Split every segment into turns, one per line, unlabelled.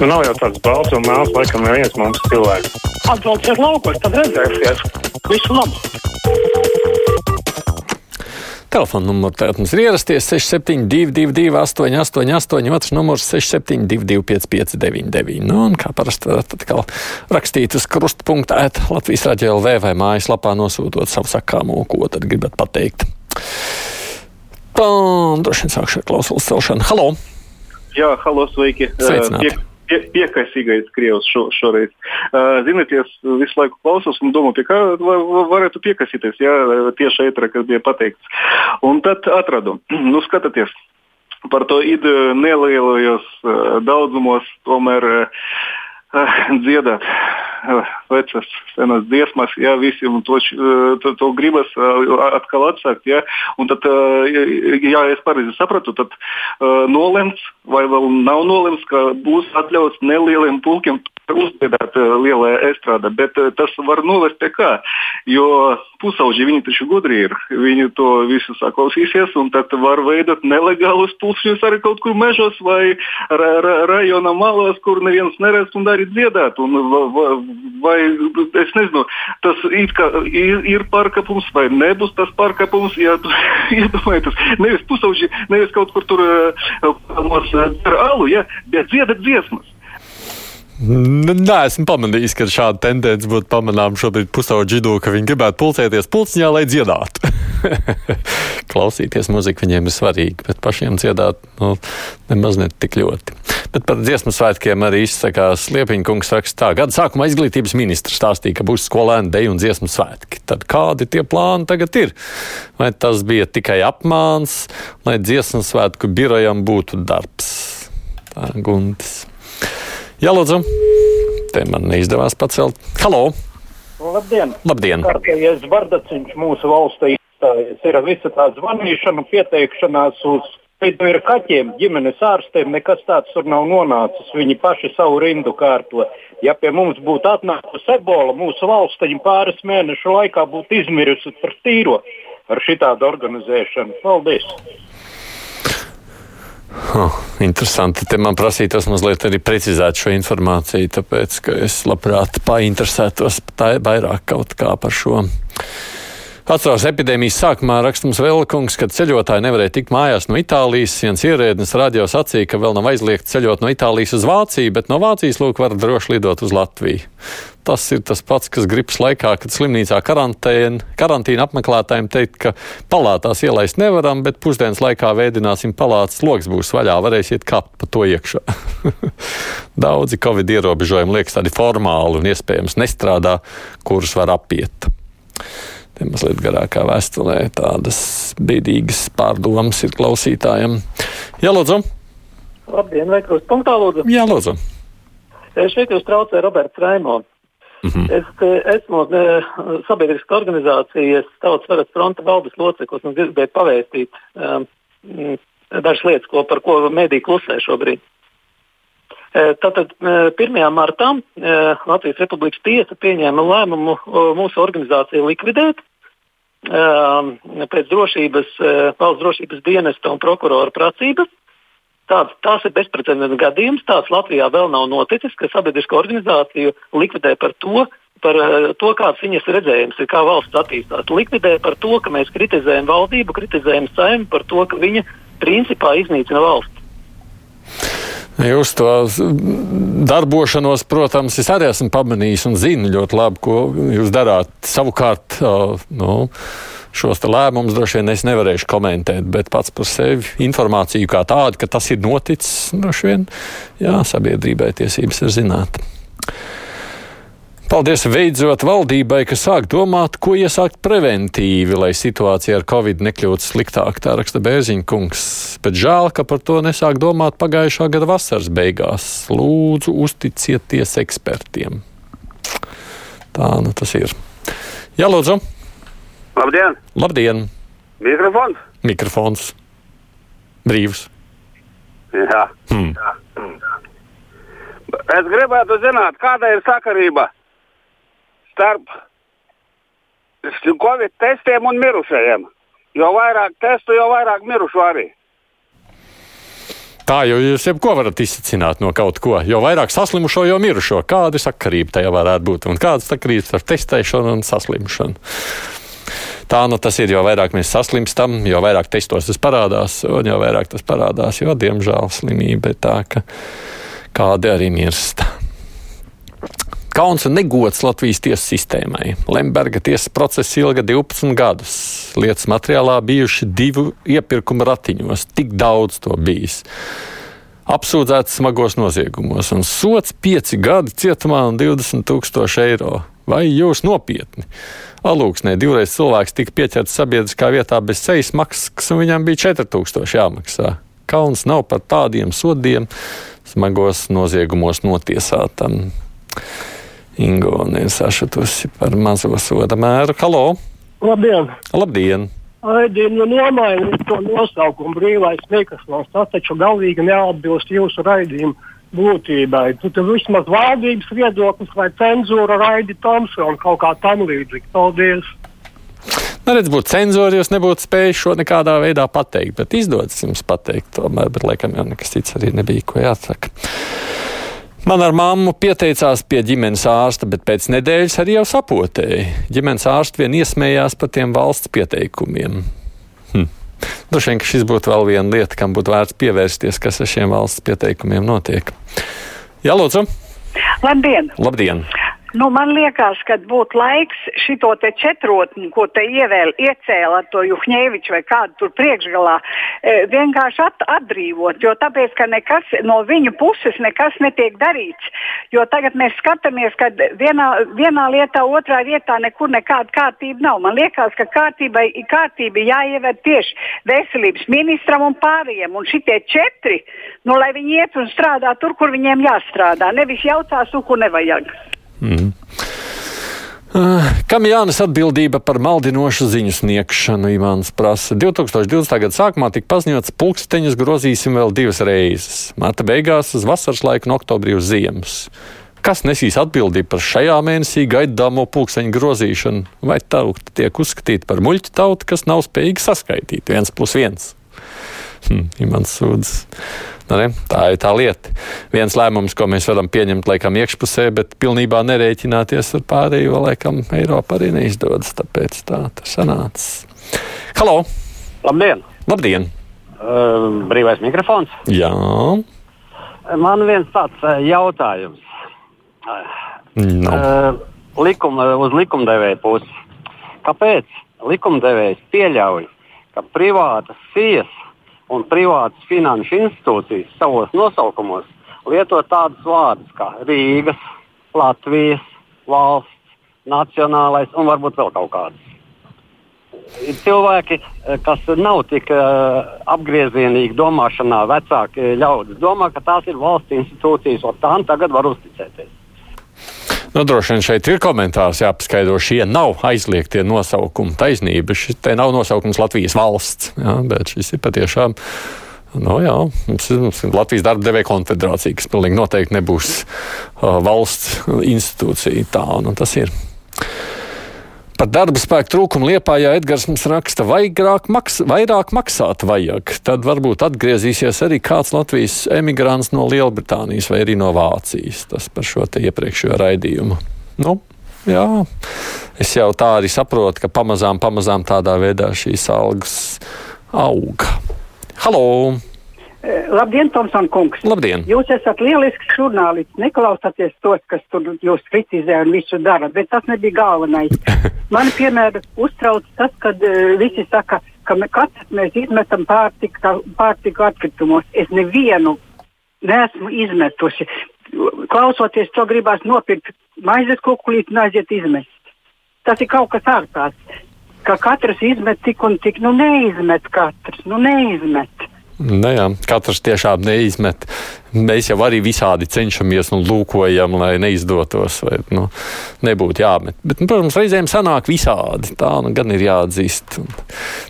Nu, nav jau tāds balts un melns, laikam, neviens mums cilvēks.
Atbrauciet laukos, tad redzēsiet. Visu labu!
Telefona numurs mums ir ierasties 6722, 888, otrs numurs 672, 559, nu, un kā parasti varat atkal rakstīt uz krustpunktā, Latvijas raidījā LV vai mājaslapā nosūtot savu sakāmo, ko tad gribat pateikt. Tā, droši vien sākšu ar klausulas celšanu. Halo!
Jā, halo, sveiki!
Sveicināti.
Pie, pie, piekaisīgais krievs šo, šoreiz. Uh, ziniet, es visu laiku klausos un domāju, pie kā va- va- varētu piekasīties, jā, tieši eitra, kas bija pateikts. Un tad atradu, nu skatieties, par to ideju nelielajos uh, daudzumos tomēr uh, uh, dziedāt. Vecas, senas dziesmas, jā, visiem to, to, to gribas atkal atsākt. Jā, un tad, ja es pareizi sapratu, tad nolemts vai vēl nav nolemts, ka būs atļauts nelieliem pulkiem uzdziedāt uh, lielajā estrādā, bet uh, tas var novest pie kā. Jo pusauģi viņi taču gudri ir. Viņi to visu saklausīsies, un tad var veidot nelegālus pulkšņus arī kaut kur mežos vai ra ra rajona malos, kur neviens neredz un arī dziedāt. Un, va- va- vai es nezinu, tas kā ir, ir pārkāpums vai nebūs tas pārkāpums. Ja, iedomājieties, nevis pusauģi, nevis kaut kur tur ar alu, ja, bet dziedat dziesmas.
Nē, esmu pamanījis, ka šāda tendence būtu pamanāma šobrīd pusauģu vidū, ka viņi gribētu pulcēties pulciņā, lai dziedātu. Klausīties muziku viņiem ir svarīgi, bet pašiem dziedāt nu, nemaz ne tik ļoti. Bet par dziesmu svētkiem arī izsakās Liepiņkungs raksta tā. Gada sākumā izglītības ministrs stāstīja, ka būs skolēni deju un dziesmu svētki. Tad kādi tie plāni tagad ir? Vai tas bija tikai apmāns, lai dziesmu svētku birojam būtu darbs? Tā guntis. Jā, lūdzu. Te man neizdevās pacelt. Halo!
Labdien!
Labdien!
Kārtējais bardaciņš mūsu valstī izstājies. Ir visa tā zvanīšana, pieteikšanās uz vidu ir kaķiem, ģimenes ārstiem. Nekas tāds tur nav nonācis. Viņi paši savu rindu kārto. Ja pie mums būtu atnākusi ebola, mūsu valstiņa pāris mēnešu laikā būtu izmirusi par tīro ar šitādu organizēšanu. Paldies!
Oh, interesanti. Te man prasītos mazliet arī precizēt šo informāciju, tāpēc ka es labprāt painteresētos vairāk kaut kā par šo. Atceros epidēmijas sākumā rakstums Vēlkungs, kad ceļotāji nevarēja tikt mājās no Itālijas. Viens ierēdnis radio sacīja, ka vēl nav aizliegts ceļot no Itālijas uz Vāciju, bet no Vācijas lūk var droši lidot uz Latviju. Tas ir tas pats, kas gripas laikā, kad slimnīcā karantīna apmeklētājiem teikt, ka palātās ielaist nevaram, bet pusdienas laikā veidināsim palātas loks būs vaļā, varēsiet kāpt pa to iekšā. Daudzi covid ierobežojumi liekas tādi formāli un iespējams nestrādā, kurus var apiet. Mazliet garākā vēsturē tādas bēdīgas pārdomas ir klausītājiem. Jā, lūdzu!
Labdien, vai krust punktā lūdzu?
Jā, lūdzu!
Šeit jūs traucē Roberts Raimons.
Mm -hmm.
Es eh, esmu eh, sabiedriska organizācijas Tautas varas fronta valdes loceklis un gribēju pavēstīt um, mm, dažas lietas, ko, par ko mediji klusē šobrīd. Eh, Tātad eh, 1. martā eh, Latvijas Republikas tiesa pieņēma lēmumu mūsu organizāciju likvidēt pēc drošības, eh, valsts drošības dienesta un prokurora prasības. Tāds, tās ir bezprecedenta gadījums. Tāds Latvijā vēl nav noticis, ka sabiedriska organizācija likvidē par to, par eh, to, kāds viņas redzējums ir, kā valsts attīstās. Likvidē par to, ka mēs kritizējam valdību, kritizējam saimnu par to, ka viņa principā iznīcina valsts.
Jūs to darbošanos, protams, es arī esmu pamanījis un zinu ļoti labi, ko jūs darāt. Savukārt, nu, šos lēmumus droši vien es nevarēšu komentēt, bet pats par sevi informāciju kā tādu, ka tas ir noticis, droši vien, jā, sabiedrībai tiesības ir zināt. Paldies beidzot valdībai, ka sāk domāt, ko iesākt preventīvi, lai situācija ar covid nekļūtu sliktāk, tā raksta Bērziņa kungs. Bet žēl, ka par to nesāk domāt pagājušā gada vasaras beigās. Lūdzu, uzticieties ekspertiem. Tā nu tas ir. Jā, lūdzu.
Labdien!
Labdien!
Mikrofons!
Mikrofons. Brīvs.
Jā.
Hmm.
Es gribētu zināt, kāda ir sakarība starp Covid testiem un mirušajiem. Jo vairāk testu, jo vairāk mirušu arī.
Tā jau jūs jebko varat izsacināt no kaut ko. Jo vairāk saslimušo, jo mirušo. Kāda sakarība tajā varētu būt? Un kāda sakarība ar testēšanu un saslimšanu? Tā nu tas ir, jo vairāk mēs saslimstam, jo vairāk testos tas parādās, un jo vairāk tas parādās, jo diemžēl slimība ir tā, ka kādi arī mirst. Kauns un negods Latvijas tiesu sistēmai. Lemberga tiesas process ilga 12 gadus. Lietas materiālā bijuši divu iepirkuma ratiņos, tik daudz to bijis. Apsūdzēts smagos noziegumos, un sots 5 gadi cietumā un 20 tūkstoši eiro. Vai jūs nopietni? Alūksnē divreiz cilvēks tika pieķerts sabiedriskā vietā bez ceļa maksas, un viņam bija 4000 jāmaksā. Kauns nav par tādiem sodiem smagos noziegumos notiesātam. Ingūna ir sašutusi par mazo soda mēru. Halo!
Labdien!
Labdien!
Aidien, nu nomainiet to nosaukumu brīvais mikrofons. Tas taču galīgi neatbilst jūsu raidījumu būtībai. Tu tur vismaz valdības viedoklis vai cenzūra raidi Tomsonu kaut kā tam līdzīgi. Paldies!
Nu, redz, būtu cenzūra, jūs nebūtu spējuši šo nekādā veidā pateikt, bet izdodas jums pateikt tomēr, bet laikam jau nekas cits arī nebija, ko jāsaka. Man ar mammu pieteicās pie ģimenes ārsta, bet pēc nedēļas arī jau sapotēja. Ģimenes ārsts vien iesmējās par tiem valsts pieteikumiem. Hm. Droši vien, ka šis būtu vēl viena lieta, kam būtu vērts pievērsties, kas ar šiem valsts pieteikumiem notiek. Jā, lūdzu!
Labdien!
Labdien.
Nu, man liekas, ka būtu laiks šito te četrotni, ko te ievēl, iecēla ar to Juhņēviču vai kādu tur priekšgalā, e, vienkārši at, atbrīvot. Jo tāpēc, ka nekas no viņu puses nekas netiek darīts. Jo tagad mēs skatāmies, ka vienā, vienā lietā, otrā vietā nekur nekāda kārtība nav. Man liekas, ka kārtībai, kārtība jāieved tieši veselības ministram un pārējiem. Un šitie četri, nu, lai viņi iet un strādā tur, kur viņiem jāstrādā. Nevis jautās, kur nevajag.
Mm. Uh, kam jānes atbildība par maldinošu ziņu sniegšanu? Imants prasa. 2020. gada sākumā tika paziņots, ka pulksteņus grozīsim vēl divas reizes. Marta beigās uz vasaras laiku un oktobrī uz ziemas. Kas nesīs atbildību par šajā mēnesī gaidāmo pulksteņu grozīšanu? Vai tauta tiek uzskatīta par muļķu tautu, kas nav spējīga saskaitīt viens plus viens? Hm, Imants sūdzas. Nu, ne? Tā ir tā lieta. Viens lēmums, ko mēs varam pieņemt, laikam, iekšpusē, bet pilnībā nerēķināties ar pārējo, laikam, Eiropa arī neizdodas. Tāpēc tā tas sanāca. Halo!
Labdien!
Labdien!
Uh, brīvais mikrofons.
Jā.
Man viens tāds uh, jautājums.
No.
Uh, likuma, uz likumdevēja pusi. Kāpēc likumdevējs pieļauj, ka privātas sijas un privātas finanšu institūcijas savos nosaukumos lieto tādus vārdus kā Rīgas, Latvijas, valsts, nacionālais un varbūt vēl kaut kāds. Ir cilvēki, kas nav tik uh, apgriezienīgi domāšanā, vecāki ļaudis domā, ka tās ir valsts institūcijas, un tām tagad var uzticēties.
Nu, droši vien šeit ir komentārs jāpaskaidro, šie nav aizliegtie nosaukumi. Taisnība, šis te nav nosaukums Latvijas valsts, jā, bet šis ir patiešām. Nu, jā, mums ir, mums ir Latvijas darba devēja konfederācija, kas pilnīgi noteikti nebūs uh, valsts institūcija. Tā nu, tas ir. Par darba spēku trūkumu Liepājā Edgars mums raksta, vairāk, maks, vairāk maksāt vajag. Tad varbūt atgriezīsies arī kāds Latvijas emigrants no Lielbritānijas vai arī no Vācijas. Tas par šo te iepriekšējo raidījumu. Nu, jā, es jau tā arī saprotu, ka pamazām, pamazām tādā veidā šīs algas aug. Halo!
Labdien, Tomson kungs!
Labdien!
Jūs esat lielisks žurnālists. Neklausāties tos, kas tur jūs kritizē un visu dara, bet tas nebija galvenais. Man, piemēram, uztrauc tas, kad uh, visi saka, ka me, katrs mēs izmetam pārtika, pārtika atkritumos. Es nevienu neesmu izmetusi. Klausoties to, gribās nopirkt maizes kukulīti un aiziet izmest. Tas ir kaut kas ārprāts. Ka katrs izmet tik un tik, nu neizmet katrs, nu neizmet.
Nu, jā, katrs tiešām neizmet. Mēs jau arī visādi cenšamies un lūkojam, lai neizdotos, vai nu, nebūtu jāmet. Bet, nu, protams, reizēm sanāk visādi. Tā nu, gan ir jāatzīst.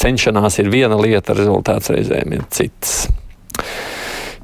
Cenšanās ir viena lieta, rezultāts reizēm ir cits.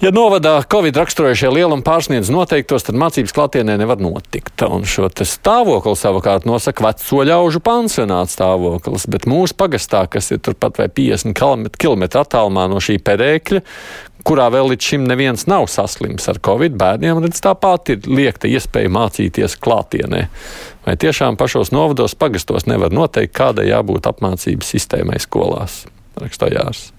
Ja novadā Covid raksturojušie lielumi pārsniedz noteiktos, tad mācības klātienē nevar notikt. Un šo stāvokli savukārt nosaka veco ļaužu pansionāta stāvoklis, bet mūsu pagastā, kas ir turpat vai 50 km attālumā no šī perēkļa, kurā vēl līdz šim neviens nav saslims ar covid, bērniem redz tāpat ir liekta iespēja mācīties klātienē. Vai tiešām pašos novados pagastos nevar noteikt, kādai jābūt apmācības sistēmai skolās? Rakstājās.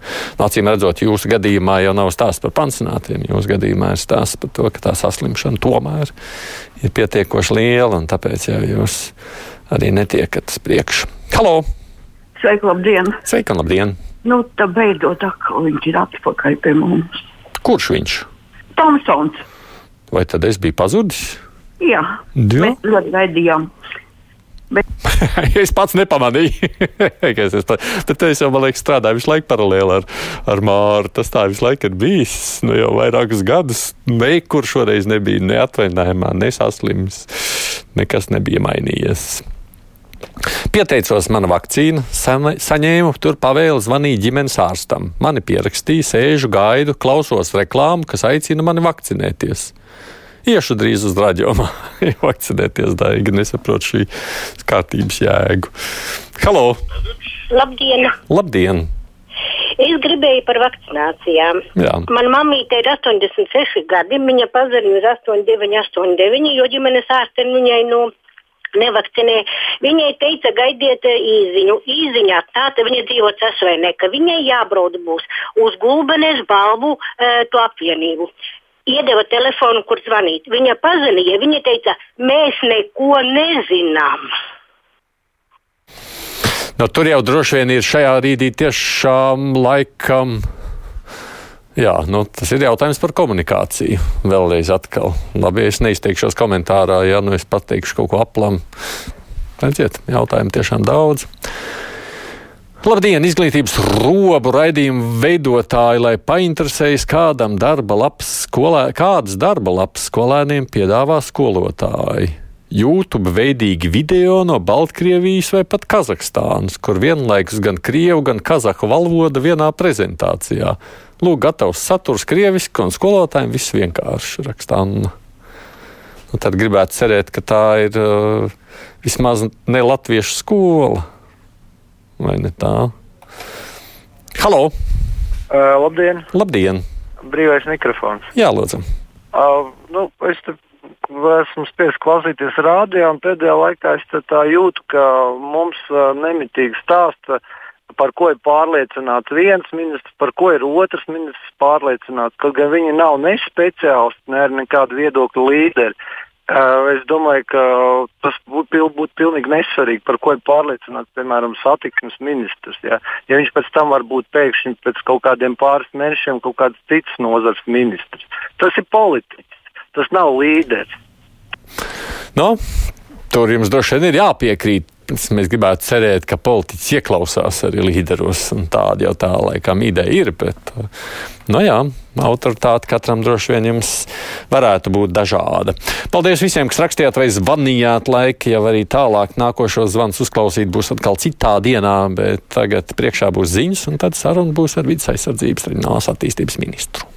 Acīm redzot, jūsu gadījumā jau nav stāsts par pansionātiem. Jūsu gadījumā ir stāsts par to, ka tā saslimšana tomēr ir pietiekoši liela, un tāpēc jau jūs arī netiekat uz priekšu. Halo!
Sveiki, labdien!
Sveiki, labdien!
Nu, tā beidzot atkal viņš ir atpakaļ pie mums.
Kurš viņš?
Tomsons.
Vai tad es biju pazudis?
Jā,
Jā.
mēs ļoti gaidījām.
Es pats nepamanīju. es, bet es jau, man liekas, strādāju visu laiku paralēli ar, ar Māru. Tas tā visu laiku ir bijis. Nu, jau vairākus gadus nekur šoreiz nebija neatvainājumā, nesaslims. Nekas nebija mainījies. Pieteicos mana vakcīna, saņēmu, tur pavēlu zvanīt ģimenes ārstam. Mani pierakstīja, sēžu, gaidu, klausos reklāmu, kas aicina mani vakcinēties. Iešu drīz uz raģionu, vakcinēties, daigi nesaprotu šī kārtības jēgu. Halo!
Labdien!
Labdien!
Es gribēju par vakcinācijām.
Jā.
Manā mamīte ir 86 gadi, viņa pazarīja uz 8989, jo ģimenes ārste viņai no nevakcinē. Viņai teica, gaidiet īziņu. Īziņā tāda viņa dzīvo Cesvainē, ka viņai jābrauc būs uz Gulbenes balvu e, to apvienību iedeva telefonu, kur zvanīt. Viņa pazvanīja, viņa teica, mēs neko nezinām.
Nu, tur jau droši vien ir šajā brīdī tiešām laikam. Jā, nu, tas ir jautājums par komunikāciju. Vēlreiz atkal. Labi, es neizteikšos komentārā, ja nu es pateikšu kaut ko aplam. Redziet, jautājumu tiešām daudz. Labdien, izglītības robu raidījumu veidotāji, lai painteresējas, kādam darba labs skolē, kādas darba labs skolēniem piedāvā skolotāji. YouTube veidīgi video no Baltkrievijas vai pat Kazahstānas, kur vienlaikus gan krievu, gan kazahu valoda vienā prezentācijā. Lūk, gatavs saturs krieviski un skolotājiem viss vienkārši rakstā. Nu, tad gribētu cerēt, ka tā ir uh, vismaz ne latviešu skola vai ne tā? Halo!
Uh, labdien!
Labdien!
Brīvais mikrofons.
Jā, lūdzu.
Uh, nu, es esmu spiests klausīties rādio, un pēdējā laikā es tā jūtu, ka mums uh, nemitīgi stāsta, par ko ir pārliecināts viens ministrs, par ko ir otrs ministrs pārliecināts. Kaut gan viņi nav ne speciālisti, ne arī nekādi viedokļu līderi. Es domāju, ka tas būtu būt pilnīgi nesvarīgi, par ko ir pārliecināts, piemēram, satiksmes ministrs. Ja, ja viņš pēc tam var būt pēkšņi pēc kaut kādiem pāris mēnešiem kaut kāds cits nozars ministrs. Tas ir politiķis, tas nav līderis.
No, tur jums droši vien ir jāpiekrīt. Mēs gribētu cerēt, ka politiķis ieklausās arī līderos, un tāda jau tā laikam ideja ir. Bet, nu jā, autoritāte katram droši vien jums varētu būt dažāda. Paldies visiem, kas rakstījāt vai zvanījāt laiki, jau arī tālāk nākošos zvans uzklausīt būs atkal citā dienā, bet tagad priekšā būs ziņas, un tad saruna būs ar vidas aizsardzības reģionālās attīstības ministru.